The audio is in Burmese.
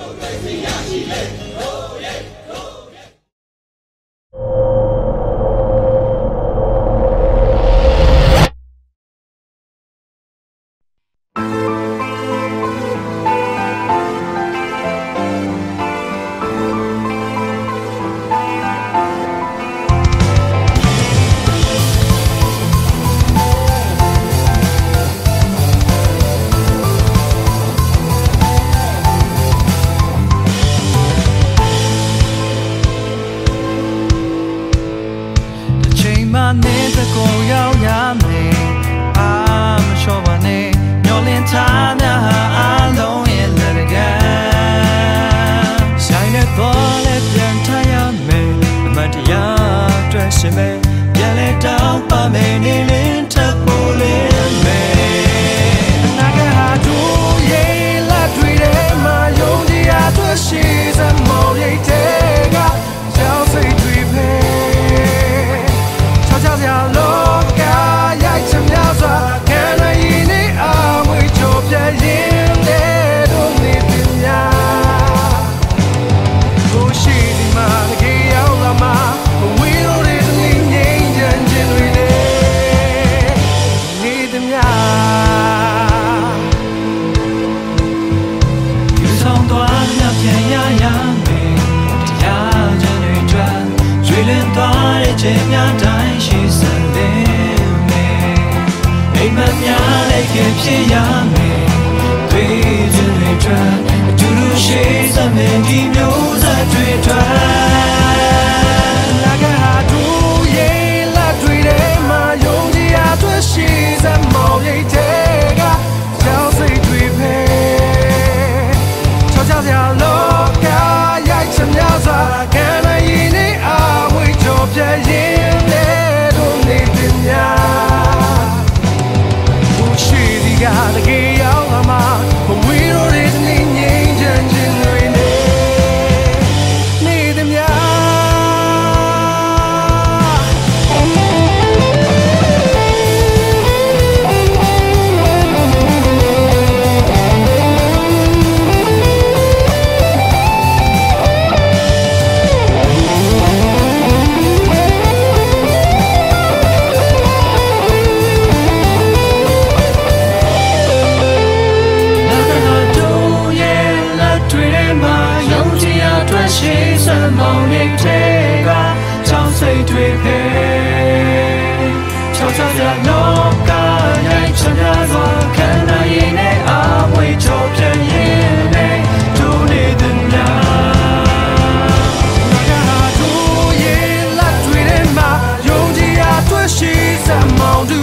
我最需要喜悦。 နေတကောရောက်ရမယ်အာမလျှော့ပါနဲ့မျောလင်းထားများအားလုံးရဲ့လက်တကဆိုင်တဲ့တော်လည်းပြန်ထားရမယ်အမတ်တရားတွေ့ရှင်မယ်ပြန်လဲတောင်းပါမယ်နေလင်းထား စဉ်များတိုင်းရှိစံနေမယ်အိမ်မက်များလည်းခင်ဖြစ်ရမယ်တွေ့ခြင်းတွေထွက်အတူတူရှိစမယ်ဒီမျိုး gotta get take a chance say to pay chao chao ya no ka yai chao ya zo kan na yin ne a wei chao pian yin ne do ni den ya na ga du yin la tui de ma yong ji ya tui shi sa mao du